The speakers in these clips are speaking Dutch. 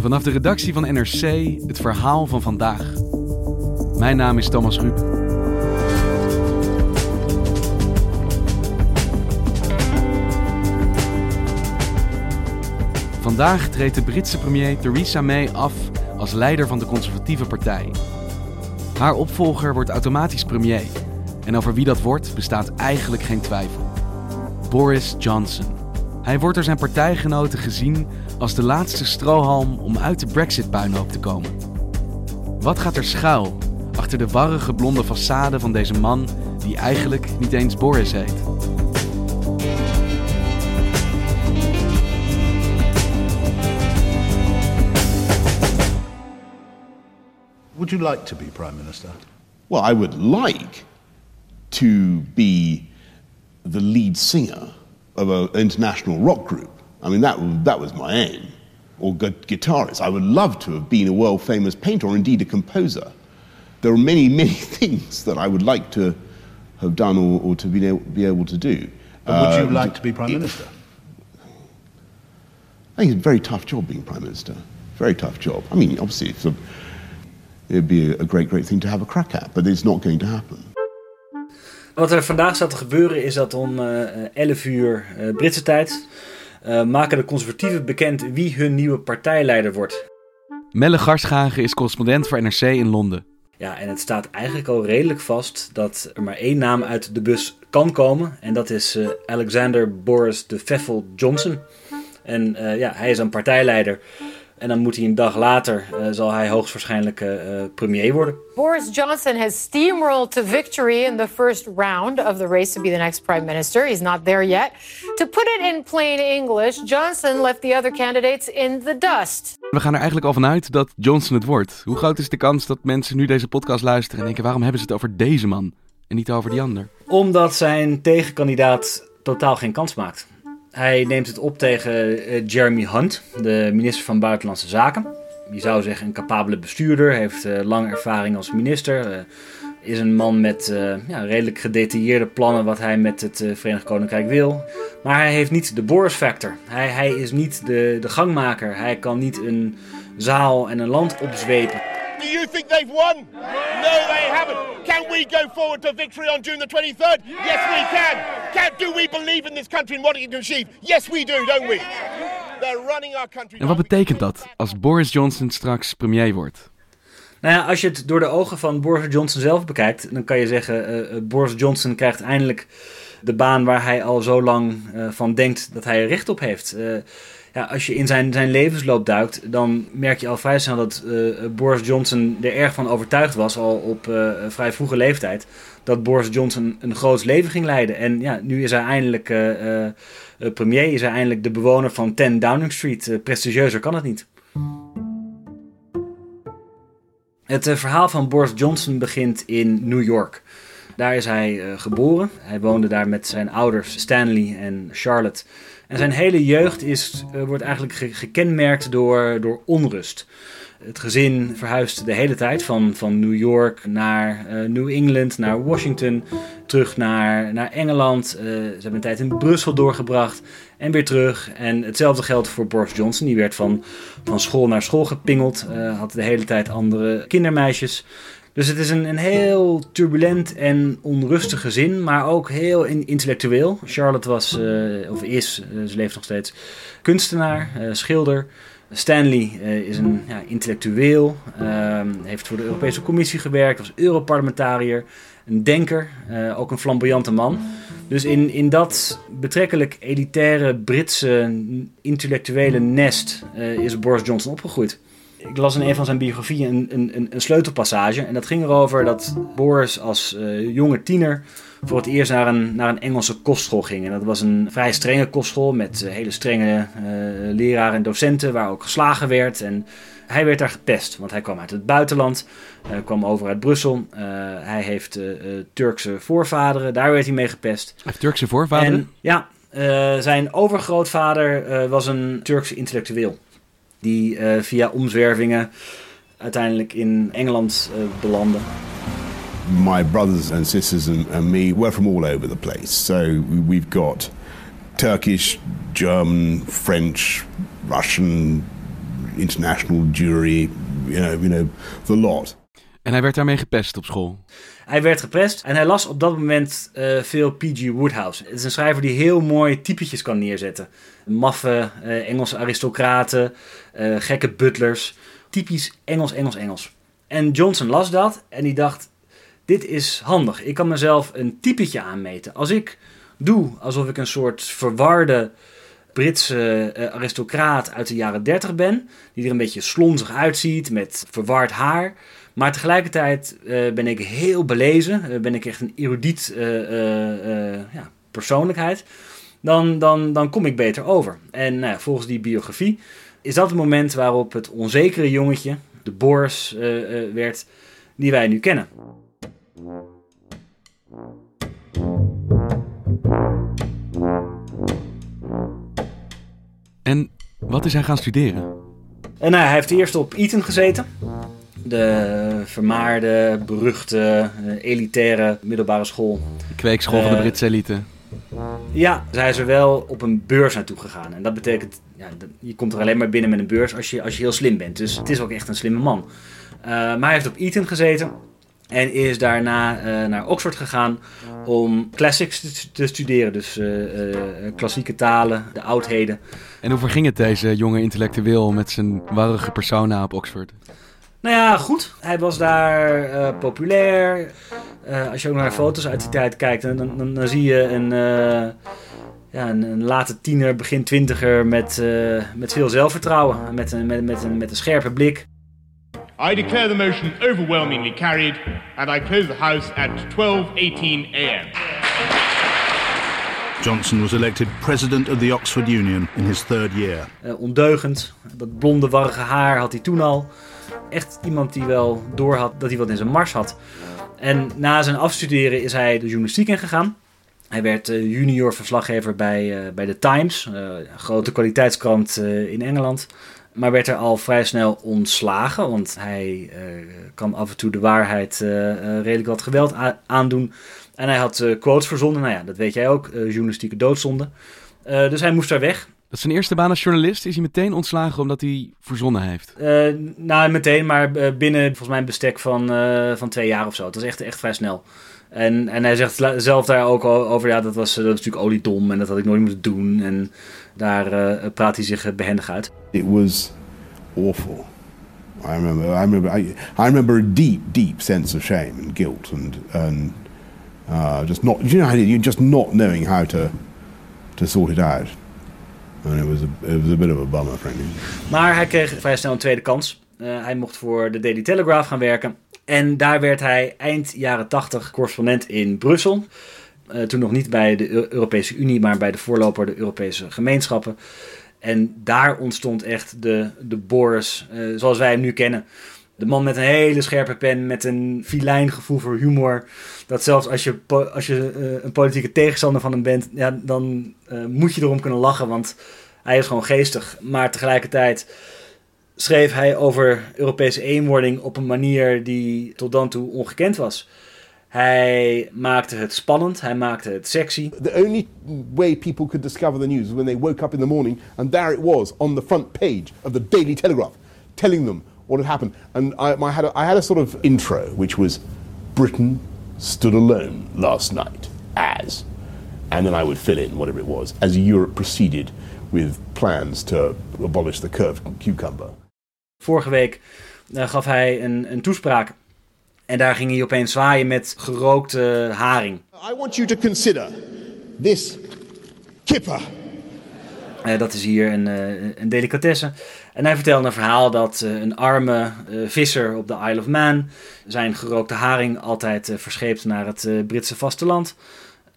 Vanaf de redactie van NRC het verhaal van vandaag. Mijn naam is Thomas Ruip. Vandaag treedt de Britse premier Theresa May af als leider van de conservatieve partij. Haar opvolger wordt automatisch premier. En over wie dat wordt bestaat eigenlijk geen twijfel. Boris Johnson. Hij wordt door zijn partijgenoten gezien als de laatste strohalm om uit de Brexit-puinhoop te komen. Wat gaat er schuil achter de warrige blonde façade van deze man die eigenlijk niet eens Boris heet? Would you like to be Prime Minister? Well, I would like to be the lead singer of an international rock group. I mean, that, that was my aim. Or gu- guitarist. I would love to have been a world famous painter or indeed a composer. There are many, many things that I would like to have done or, or to be able, be able to do. But would you Uh, like to be Prime it- Minister? I think it's a very tough job being Prime Minister. Very tough job. I mean, obviously, it's a, it'd be a, a great, great thing to have a crack at, but it's not going to happen. Wat er vandaag staat te gebeuren is dat om eh, 11 uur eh, Britse tijd eh, maken de conservatieven bekend wie hun nieuwe partijleider wordt. Melle Garschagen is correspondent voor NRC in Londen. Ja, en het staat eigenlijk al redelijk vast dat er maar één naam uit de bus kan komen. En dat is eh, Alexander Boris de Pfeffel Johnson. En eh, ja, hij is een partijleider. En dan moet hij een dag later, eh, zal hij hoogstwaarschijnlijk eh, eh, premier worden. Boris Johnson has steamrolled to victory in the first round of the race to be the next prime minister. He's not there yet. To put it in plain English, Johnson left the other candidates in the dust. We gaan er eigenlijk al vanuit dat Johnson het wordt. Hoe groot is de kans dat mensen nu deze podcast luisteren en denken: waarom hebben ze het over deze man en niet over die ander? Omdat zijn tegenkandidaat totaal geen kans maakt. Hij neemt het op tegen eh, Jeremy Hunt, de minister van Buitenlandse Zaken. Je zou zeggen een capabele bestuurder, heeft eh, lange ervaring als minister. eh, is een man met ja, redelijk gedetailleerde plannen wat hij met het Verenigd Koninkrijk wil. Maar hij heeft niet de Boris factor. Hij, hij is niet de, de gangmaker. Hij kan niet een zaal en een land opzwepen. Do you think they've won? No, they haven't. Can we go forward to victory on June the 23rd? Yes, we can. can. Do we believe in this country and what it can achieve? Yes, we do, don't we? They're running our country. En wat betekent dat als Boris Johnson straks premier wordt? Nou ja, als je het door de ogen van Boris Johnson zelf bekijkt, dan kan je zeggen: eh, eh, Boris Johnson krijgt eindelijk de baan waar hij al zo lang eh, van denkt dat hij er recht op heeft. Eh, ja, als je in zijn, zijn levensloop duikt, dan merk je al vrij snel dat eh, Boris Johnson er erg van overtuigd was, al op eh, vrij vroege leeftijd, dat Boris Johnson een groot leven ging leiden. En ja, nu is hij eindelijk eh, premier, is hij eindelijk de bewoner van 10 Downing Street. Prestigieuzer kan het niet. Het verhaal van Boris Johnson begint in New York. Daar is hij geboren. Hij woonde daar met zijn ouders Stanley en Charlotte. En zijn hele jeugd is, eh, wordt eigenlijk ge- gekenmerkt door, door onrust. Het gezin verhuist de hele tijd van, van New York naar eh, New England, naar Washington, terug naar, naar Engeland. Eh, ze hebben een tijd in Brussel doorgebracht en weer terug. En hetzelfde geldt voor Boris Johnson. Die werd van, van school naar school gepingeld, eh, had de hele tijd andere kindermeisjes. Dus het is een, een heel turbulent en onrustig gezin, maar ook heel in- intellectueel. Charlotte was, eh, of is, eh, ze leeft nog steeds, kunstenaar, eh, schilder. Stanley is een ja, intellectueel, ehm, heeft voor de Europese Commissie gewerkt, was Europarlementariër, een denker, ook een flamboyante man. Dus in, in dat betrekkelijk elitaire Britse intellectuele nest is Boris Johnson opgegroeid. Ik las in een van zijn biografieën een, een, een sleutelpassage. En dat ging erover dat Boris als uh, jonge tiener voor het eerst naar een, naar een Engelse kostschool ging. En dat was een vrij strenge kostschool met uh, hele strenge uh, leraren en docenten, waar ook geslagen werd. En hij werd daar gepest, want hij kwam uit het buitenland, kwam over uit Brussel. hij heeft Turkse voorvaderen, daar werd hij mee gepest. Hij heeft Turkse voorvaderen? En, ja, zijn overgrootvader was een Turkse intellectueel die uh, via omzwervingen uiteindelijk in Engeland uh, belanden. My brothers and sisters and, me were from all over the place. So we've got Turkish, German, French, Russian, international jury, you know, you know, the lot. En hij werd daarmee gepest op school. Hij werd gepest en hij las op dat moment uh, veel P.G. Woodhouse. Het is een schrijver die heel mooi typetjes kan neerzetten. Maffe uh, Engelse aristocraten, uh, gekke butlers. Typisch Engels, Engels, Engels. En Johnson las dat en die dacht: Dit is handig. Ik kan mezelf een typetje aanmeten. Als ik doe alsof ik een soort verwarde Britse aristocraat uit de jaren 30 ben, die er een beetje slonzig uitziet met verward haar maar tegelijkertijd uh, ben ik heel belezen, uh, ben ik echt een erudiet uh, ja, persoonlijkheid. Dan, dan, dan kom ik beter over. En nou volgens die biografie is dat het moment waarop het onzekere jongetje, de Boris, werd die wij nu kennen. En wat is hij gaan studeren? En nou, hij heeft eerst op Eton gezeten de vermaarde, beruchte, eh, elitaire middelbare school. De kweekschool van de eh, Britse elite. Ja, zij is er wel op een beurs naartoe gegaan. En dat betekent, ja, je komt er alleen maar binnen met een beurs als je, als je heel slim bent. Dus het is ook echt een slimme man. Uh, maar hij heeft op Eton gezeten. En is daarna naar Oxford gegaan om classics te, studeren. Dus klassieke talen, de oudheden. En hoe verging het deze jonge intellectueel met zijn warrige persona op Oxford? Nou ja, goed. Hij was daar uh, populair. Uh, als je ook naar foto's uit die tijd kijkt, dan, dan, dan zie je een, uh, ja, een, een, late tiener, begin twintiger met, met veel zelfvertrouwen. Met een, met, met, een, met een scherpe blik. I declare the motion overwhelmingly carried and I close the House at 12:18 a.m. Johnson was elected president of the Oxford Union in his third year. ondeugend. Dat blonde, warrige haar had hij toen al echt iemand die wel doorhad dat hij wat in zijn mars had. En na zijn afstuderen is hij de journalistiek ingegaan. Hij werd uh, junior verslaggever bij, uh, bij The Times, uh, een grote kwaliteitskrant in Engeland. Maar werd er al vrij snel ontslagen, want hij kan af en toe de waarheid redelijk wat geweld aandoen. En hij had quotes verzonnen, nou ja, dat weet jij ook, journalistieke doodzonde. dus hij moest daar weg. Dat is zijn eerste baan als journalist. Is hij meteen ontslagen omdat hij verzonnen heeft? Uh, nou, meteen, maar eh, binnen volgens mij een bestek van, uh, van twee jaar of zo. Het was echt, echt vrij snel. En, en hij zegt zelf daar ook over, ja, dat was, dat was natuurlijk oliedom en dat had ik nooit moeten doen. En daar uh, praat hij zich behendig uit. It was awful. I remember, I remember, I, I remember a deep, deep sense of shame and guilt and, and uh, just not, you know, you just not knowing how to, to sort it out. And it was a bit of. Maar hij kreeg vrij snel een tweede kans. Uh, hij mocht voor de Daily Telegraph gaan werken. En daar werd hij eind jaren 80 correspondent in Brussel. Uh, toen nog niet bij de Europese Unie, maar bij de voorloper de Europese gemeenschappen. En daar ontstond echt de, de Boris uh, zoals wij hem nu kennen. De man met een hele scherpe pen, met een filijn gevoel voor humor. Dat zelfs als je, als je uh, een politieke tegenstander van hem bent, ja, dan uh, moet je erom kunnen lachen, want hij is gewoon geestig. Maar tegelijkertijd schreef hij over Europese eenwording op een manier die tot dan toe ongekend was. Hij maakte het spannend, hij maakte het sexy. The only way people could discover the news was when they woke up in the morning and there it was on the front page of the Daily Telegraph telling them what had happened. And I, I, had a, I had a sort of intro, which was Britain stood alone last night as, and then I would fill in whatever it was, as Europe proceeded with plans to abolish the curved cucumber. Vorige week uh, gaf hij een, een toespraak. En daar ging hij opeens zwaaien met gerookte haring. I want you to consider this kipper. Uh, dat is hier een, uh, een delicatesse. En hij vertelde een verhaal dat uh, een arme visser op de Isle of Man zijn gerookte haring altijd verscheept naar het Britse vasteland.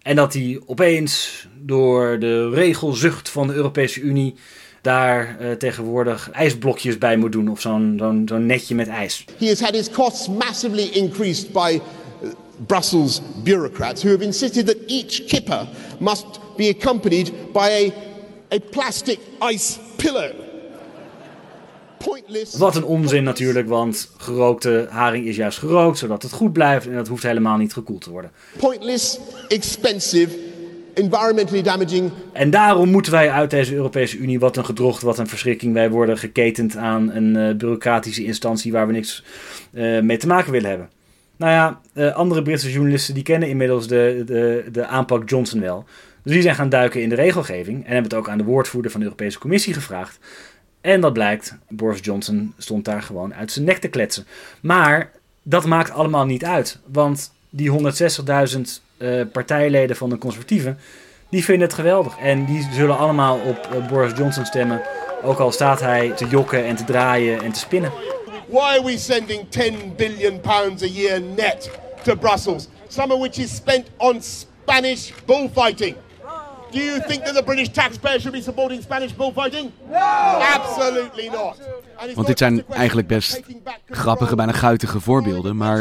En dat hij opeens door de regelzucht van de Europese Unie daar tegenwoordig ijsblokjes bij moet doen of zo'n zo'n zo'n netje met ijs. He has had his costs massively increased by Brussels bureaucrats who have insisted that each kipper must be accompanied by a, a plastic ice pillow. Pointless. Wat een onzin natuurlijk, want gerookte haring is juist gerookt zodat het goed blijft en dat hoeft helemaal niet gekoeld te worden. Pointless, expensive, environmentally damaging. En daarom moeten wij uit deze Europese Unie, wat een gedrocht, wat een verschrikking. Wij worden geketend aan een uh, bureaucratische instantie waar we niks uh, mee te maken willen hebben. Nou ja, uh, andere Britse journalisten die kennen inmiddels de, de, de aanpak Johnson wel. Dus die zijn gaan duiken in de regelgeving en hebben het ook aan de woordvoerder van de Europese Commissie gevraagd. En dat blijkt, Boris Johnson stond daar gewoon uit zijn nek te kletsen. Maar dat maakt allemaal niet uit, want die 160.000 uh, partijleden van de conservatieven, die vinden het geweldig. En die zullen allemaal op uh, Boris Johnson stemmen, ook al staat hij te jokken en te draaien en te spinnen. Why are we sending 10 billion pounds a year net to Brussels, some of which is spent on Spanish bullfighting? Do you think that the British taxpayer should be supporting Spanish bullfighting? No! Absolutely not. Want dit zijn eigenlijk best grappige, bijna guitige voorbeelden. Maar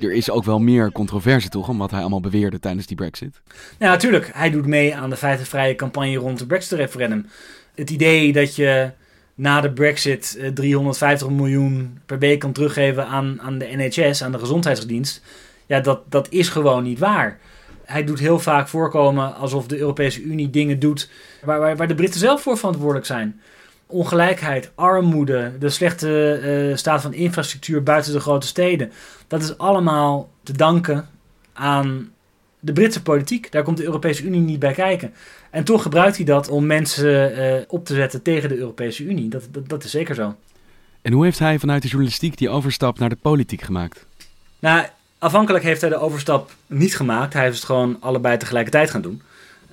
er is ook wel meer controverse toch, om wat hij allemaal beweerde tijdens die brexit. Ja, natuurlijk. Hij doet mee aan de feitenvrije campagne rond het brexit-referendum. Het idee dat je na de brexit 350 miljoen per week kan teruggeven aan, aan de NHS, aan de gezondheidsdienst. Ja, dat, dat is gewoon niet waar hij doet heel vaak voorkomen alsof de Europese Unie dingen doet waar, waar, waar de Britten zelf voor verantwoordelijk zijn. Ongelijkheid, armoede, de slechte uh, staat van infrastructuur buiten de grote steden. Dat is allemaal te danken aan de Britse politiek. Daar komt de Europese Unie niet bij kijken. En toch gebruikt hij dat om mensen uh, op te zetten tegen de Europese Unie. Dat, dat, dat is zeker zo. En hoe heeft hij vanuit de journalistiek die overstap naar de politiek gemaakt? Nou, Afhankelijk heeft hij de overstap niet gemaakt. Hij heeft het gewoon allebei tegelijkertijd gaan doen.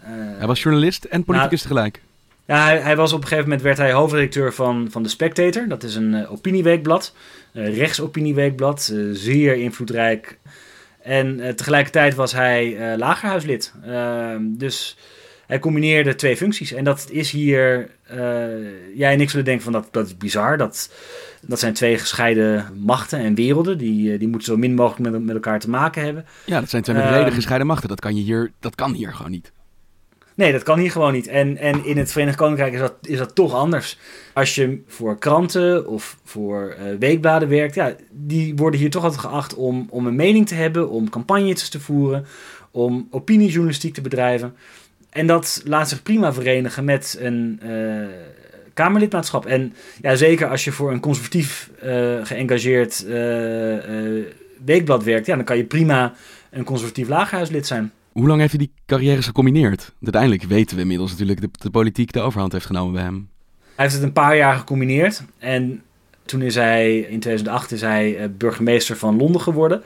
Uh, hij was journalist en politicus nou, tegelijk. Ja, hij, hij, was op een gegeven moment werd hij hoofdredacteur van, van The Spectator. Dat is een uh, opinieweekblad. Uh, rechtsopinieweekblad. zeer invloedrijk. En tegelijkertijd was hij lagerhuislid. Ehm, dus hij combineerde twee functies. En dat is hier... jij en ik zullen denken van dat, dat is bizar. Dat dat zijn twee gescheiden machten en werelden. Die, eh, die moeten zo min mogelijk met, met elkaar te maken hebben. Ja, dat zijn twee um, reden gescheiden machten. Dat kan, je hier, dat kan hier gewoon niet. Nee, dat kan hier gewoon niet. En, en in het Verenigd Koninkrijk is dat, is dat toch anders. Als je voor kranten of voor uh, weekbladen werkt, ja, die worden hier toch altijd geacht om, om een mening te hebben, om campagnes te voeren, om opiniejournalistiek te bedrijven. En dat laat zich prima verenigen met een, uh, Kamerlidmaatschap. En ja, zeker als je voor een conservatief uh, geëngageerd uh, uh, weekblad werkt, ja, dan kan je prima een conservatief lagerhuislid zijn. Hoe lang heeft hij die carrières gecombineerd? Uiteindelijk weten we inmiddels natuurlijk dat de, de politiek de overhand heeft genomen bij hem. Hij heeft het een paar jaar gecombineerd. En toen is hij, in 2008 is hij burgemeester van Londen geworden.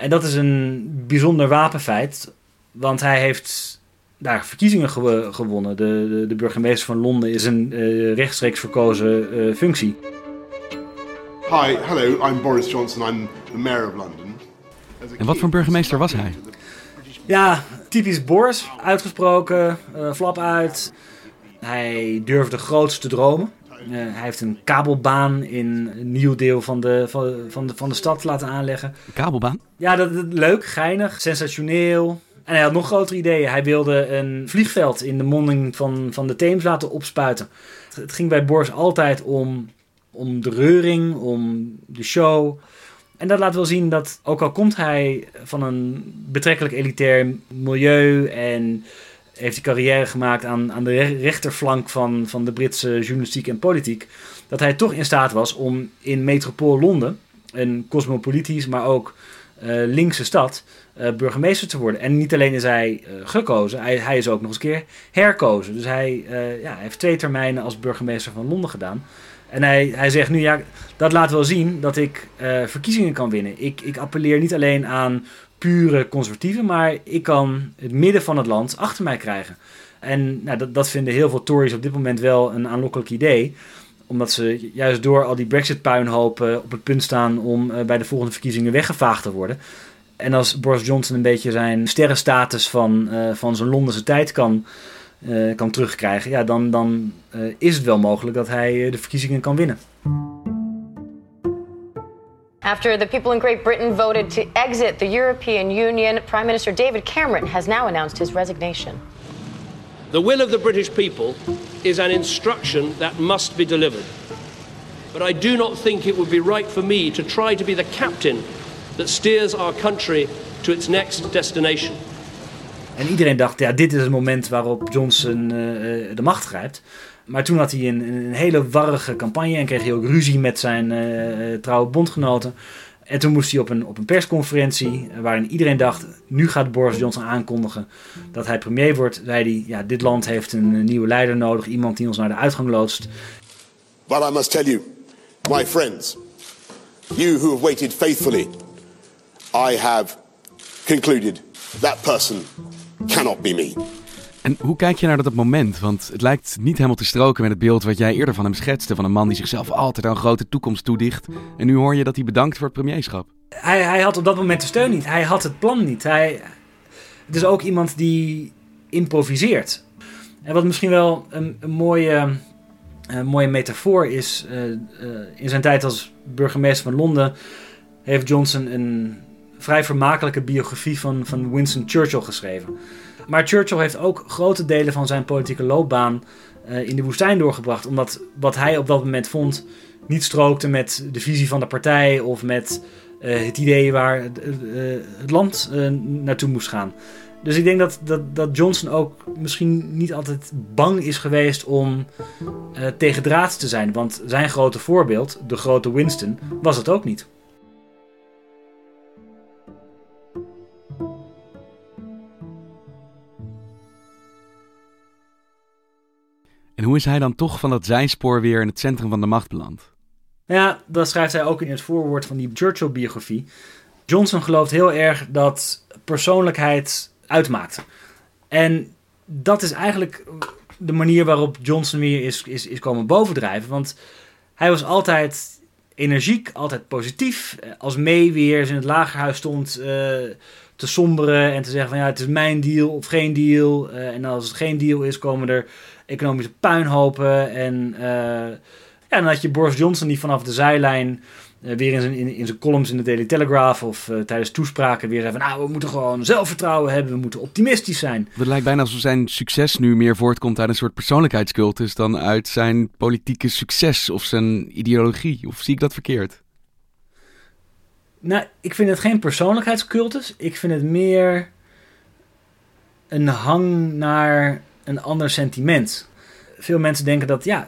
en dat is een bijzonder wapenfeit. Want hij heeft daar verkiezingen gewonnen. De, de, de, burgemeester van Londen is een uh, rechtstreeks verkozen uh, functie. Hi, hello, I'm Boris Johnson, I'm the mayor of London. En wat voor burgemeester was hij? Ja, typisch Boris. Uitgesproken, uh, flap uit. Hij durfde groots te dromen. hij heeft een kabelbaan in een nieuw deel van de, van, van, de, van de stad laten aanleggen. kabelbaan? Ja, dat, dat, leuk, geinig, sensationeel. En hij had nog grotere ideeën. Hij wilde een vliegveld in de monding van, van de Theems laten opspuiten. Het ging bij Boris altijd om, om de reuring, om de show. En dat laat wel zien dat, ook al komt hij van een betrekkelijk elitair milieu en heeft hij carrière gemaakt aan, aan de rechterflank van, van de Britse journalistiek en politiek, dat hij toch in staat was om in metropool Londen, een cosmopolitisch, maar ook eh, linkse stad eh, burgemeester te worden. En niet alleen is hij eh, gekozen, hij, hij is ook nog eens een keer herkozen. Dus hij, eh, ja, heeft twee termijnen als burgemeester van Londen gedaan. En hij, hij zegt nu, ja, dat laat wel zien dat ik verkiezingen kan winnen. Ik, ik appelleer niet alleen aan pure conservatieven, maar ik kan het midden van het land achter mij krijgen. En nou, dat, dat vinden heel veel Tories op dit moment wel een aanlokkelijk idee omdat ze juist door al die Brexit-puinhopen op het punt staan om bij de volgende verkiezingen weggevaagd te worden. En als Boris Johnson een beetje zijn sterrenstatus van, eh, van zijn Londense tijd kan, eh, kan terugkrijgen, ja, dan, dan eh, is het wel mogelijk dat hij de verkiezingen kan winnen. After the people in Great Britain voted to exit the European Union, Prime Minister David Cameron has now announced his resignation. The will of the British people is an instruction that must be delivered. But I do not think it would be right for me to try to be the captain that steers our country to its next destination. En iedereen dacht, ja, dit is het moment waarop Johnson eh, eh, de macht grijpt. Maar toen had hij een, een hele warrige campagne en kreeg hij ook ruzie met zijn eh, eh, trouwe bondgenoten. En toen moest hij op een, op een persconferentie, waarin iedereen dacht, nu gaat Boris Johnson aankondigen dat hij premier wordt. Zei hij, ja, dit land heeft een nieuwe leider nodig, iemand die ons naar de uitgang loodst. But I must tell you, my friends, you who have waited faithfully, I have concluded that person cannot be me. En hoe kijk je naar dat moment? Want het lijkt niet helemaal te stroken met het beeld wat jij eerder van hem schetste. Van een man die zichzelf altijd aan een grote toekomst toedicht. En nu hoor je dat hij bedankt voor het premierschap. Hij, hij had op dat moment de steun niet. Hij had het plan niet. Hij, het is ook iemand die improviseert. En wat misschien wel een, een mooie, een mooie metafoor is. eh, eh, in zijn tijd als burgemeester van Londen heeft Johnson een vrij vermakelijke biografie van, van Winston Churchill geschreven. Maar Churchill heeft ook grote delen van zijn politieke loopbaan eh, in de woestijn doorgebracht. Omdat wat hij op dat moment vond niet strookte met de visie van de partij of met eh, het idee waar eh, eh, het land naartoe moest gaan. Dus ik denk dat, dat, dat Johnson ook misschien niet altijd bang is geweest om eh tegen draad te zijn. Want zijn grote voorbeeld, de grote Winston, was het ook niet. En hoe is hij dan toch van dat zijspoor weer in het centrum van de macht beland? Nou ja, dat schrijft hij ook in het voorwoord van die Churchill-biografie. Johnson gelooft heel erg dat persoonlijkheid uitmaakt. En dat is eigenlijk de manier waarop Johnson weer is, is, is komen bovendrijven. Want hij was altijd energiek, altijd positief. Als May weer in het lagerhuis stond eh, te somberen en te zeggen van ja, het is mijn deal of geen deal. Eh, en als het geen deal is, komen er economische puinhopen. En, eh, ja, dan had je Boris Johnson die vanaf de zijlijn eh, weer in zijn, in, in zijn columns in de Daily Telegraph of eh, tijdens toespraken weer even, nou, we moeten gewoon zelfvertrouwen hebben, we moeten optimistisch zijn. Het lijkt bijna alsof zijn succes nu meer voortkomt uit een soort persoonlijkheidscultus dan uit zijn politieke succes of zijn ideologie. Of zie ik dat verkeerd? Nou, ik vind het geen persoonlijkheidscultus. Ik vind het meer een hang naar een ander sentiment. Veel mensen denken dat ja,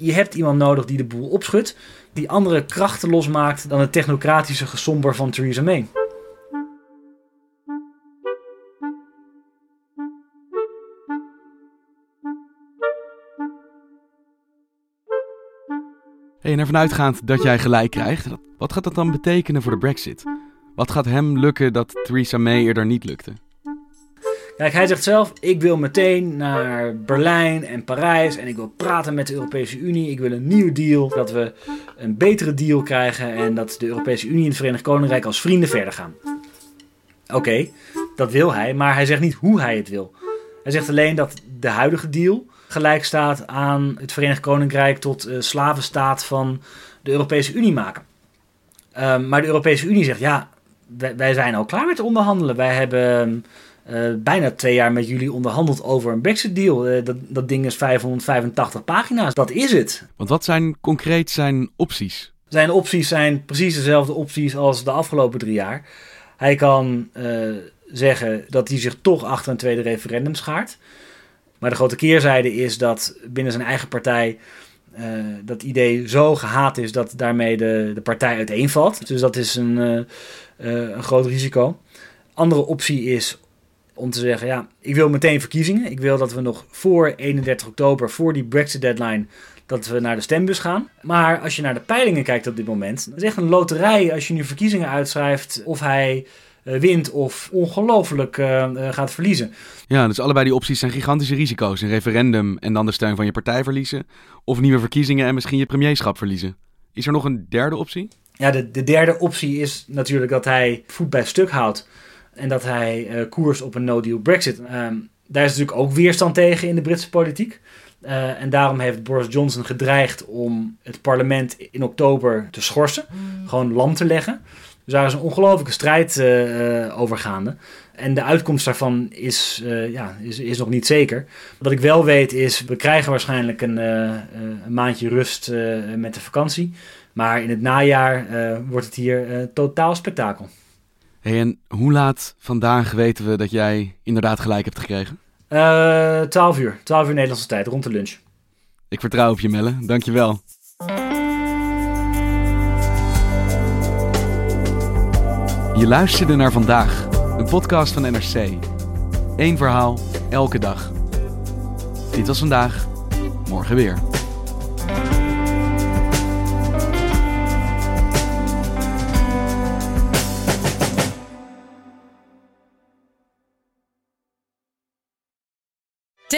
je, hebt iemand nodig die de boel opschudt, die andere krachten losmaakt dan het technocratische gesomber van Theresa May. En ervan uitgaand dat jij gelijk krijgt, wat gaat dat dan betekenen voor de Brexit? Wat gaat hem lukken dat Theresa May eerder niet lukte? Kijk, hij zegt zelf: ik wil meteen naar Berlijn en Parijs en ik wil praten met de Europese Unie. Ik wil een nieuwe deal, dat we een betere deal krijgen en dat de Europese Unie en het Verenigd Koninkrijk als vrienden verder gaan. Oké, dat wil hij, maar hij zegt niet hoe hij het wil. Hij zegt alleen dat de huidige deal gelijk staat aan het Verenigd Koninkrijk tot eh, slavenstaat van de Europese Unie maken. Ehm, maar de Europese Unie zegt: ja, wij, wij zijn al klaar met onderhandelen. Wij hebben eh, bijna twee jaar met jullie onderhandeld over een Brexit-deal. Eh, dat, dat ding is 585 pagina's. Dat is het. Want wat zijn concreet zijn opties? Zijn opties zijn precies dezelfde opties als de afgelopen drie jaar. Hij kan eh, zeggen dat hij zich toch achter een tweede referendum schaart. Maar de grote keerzijde is dat binnen zijn eigen partij uh, dat idee zo gehaat is dat daarmee de, de partij uiteenvalt. Dus dat is een, uh, een groot risico. Andere optie is om te zeggen, ja, ik wil meteen verkiezingen. Ik wil dat we nog voor 31 oktober, voor die Brexit deadline, dat we naar de stembus gaan. Maar als je naar de peilingen kijkt op dit moment, het is echt een loterij als je nu verkiezingen uitschrijft of hij uh, wint of ongelooflijk uh, uh, gaat verliezen. Ja, dus allebei die opties zijn gigantische risico's. Een referendum en dan de steun van je partij verliezen. Of nieuwe verkiezingen en misschien je premierschap verliezen. Is er nog een derde optie? Ja, de, de derde optie is natuurlijk dat hij voet bij stuk houdt. En dat hij koers op een no-deal Brexit. Ehm, daar is natuurlijk ook weerstand tegen in de Britse politiek. Uh, en daarom heeft Boris Johnson gedreigd om het parlement in oktober te schorsen. Mm. Gewoon lam te leggen. Dus daar is een ongelofelijke strijd uh, over gaande. En de uitkomst daarvan is, uh, ja, is, is nog niet zeker. Wat ik wel weet is, we krijgen waarschijnlijk een, een maandje rust met de vakantie. Maar in het najaar wordt het hier totaal spektakel. Hey, en hoe laat vandaag weten we dat jij inderdaad gelijk hebt gekregen? Uh, 12 uur. 12 uur Nederlandse tijd, rond de lunch. Ik vertrouw op je, Melle. Dankjewel. Je luisterde naar vandaag, een podcast van NRC. Eén verhaal, elke dag. Dit was vandaag, morgen weer.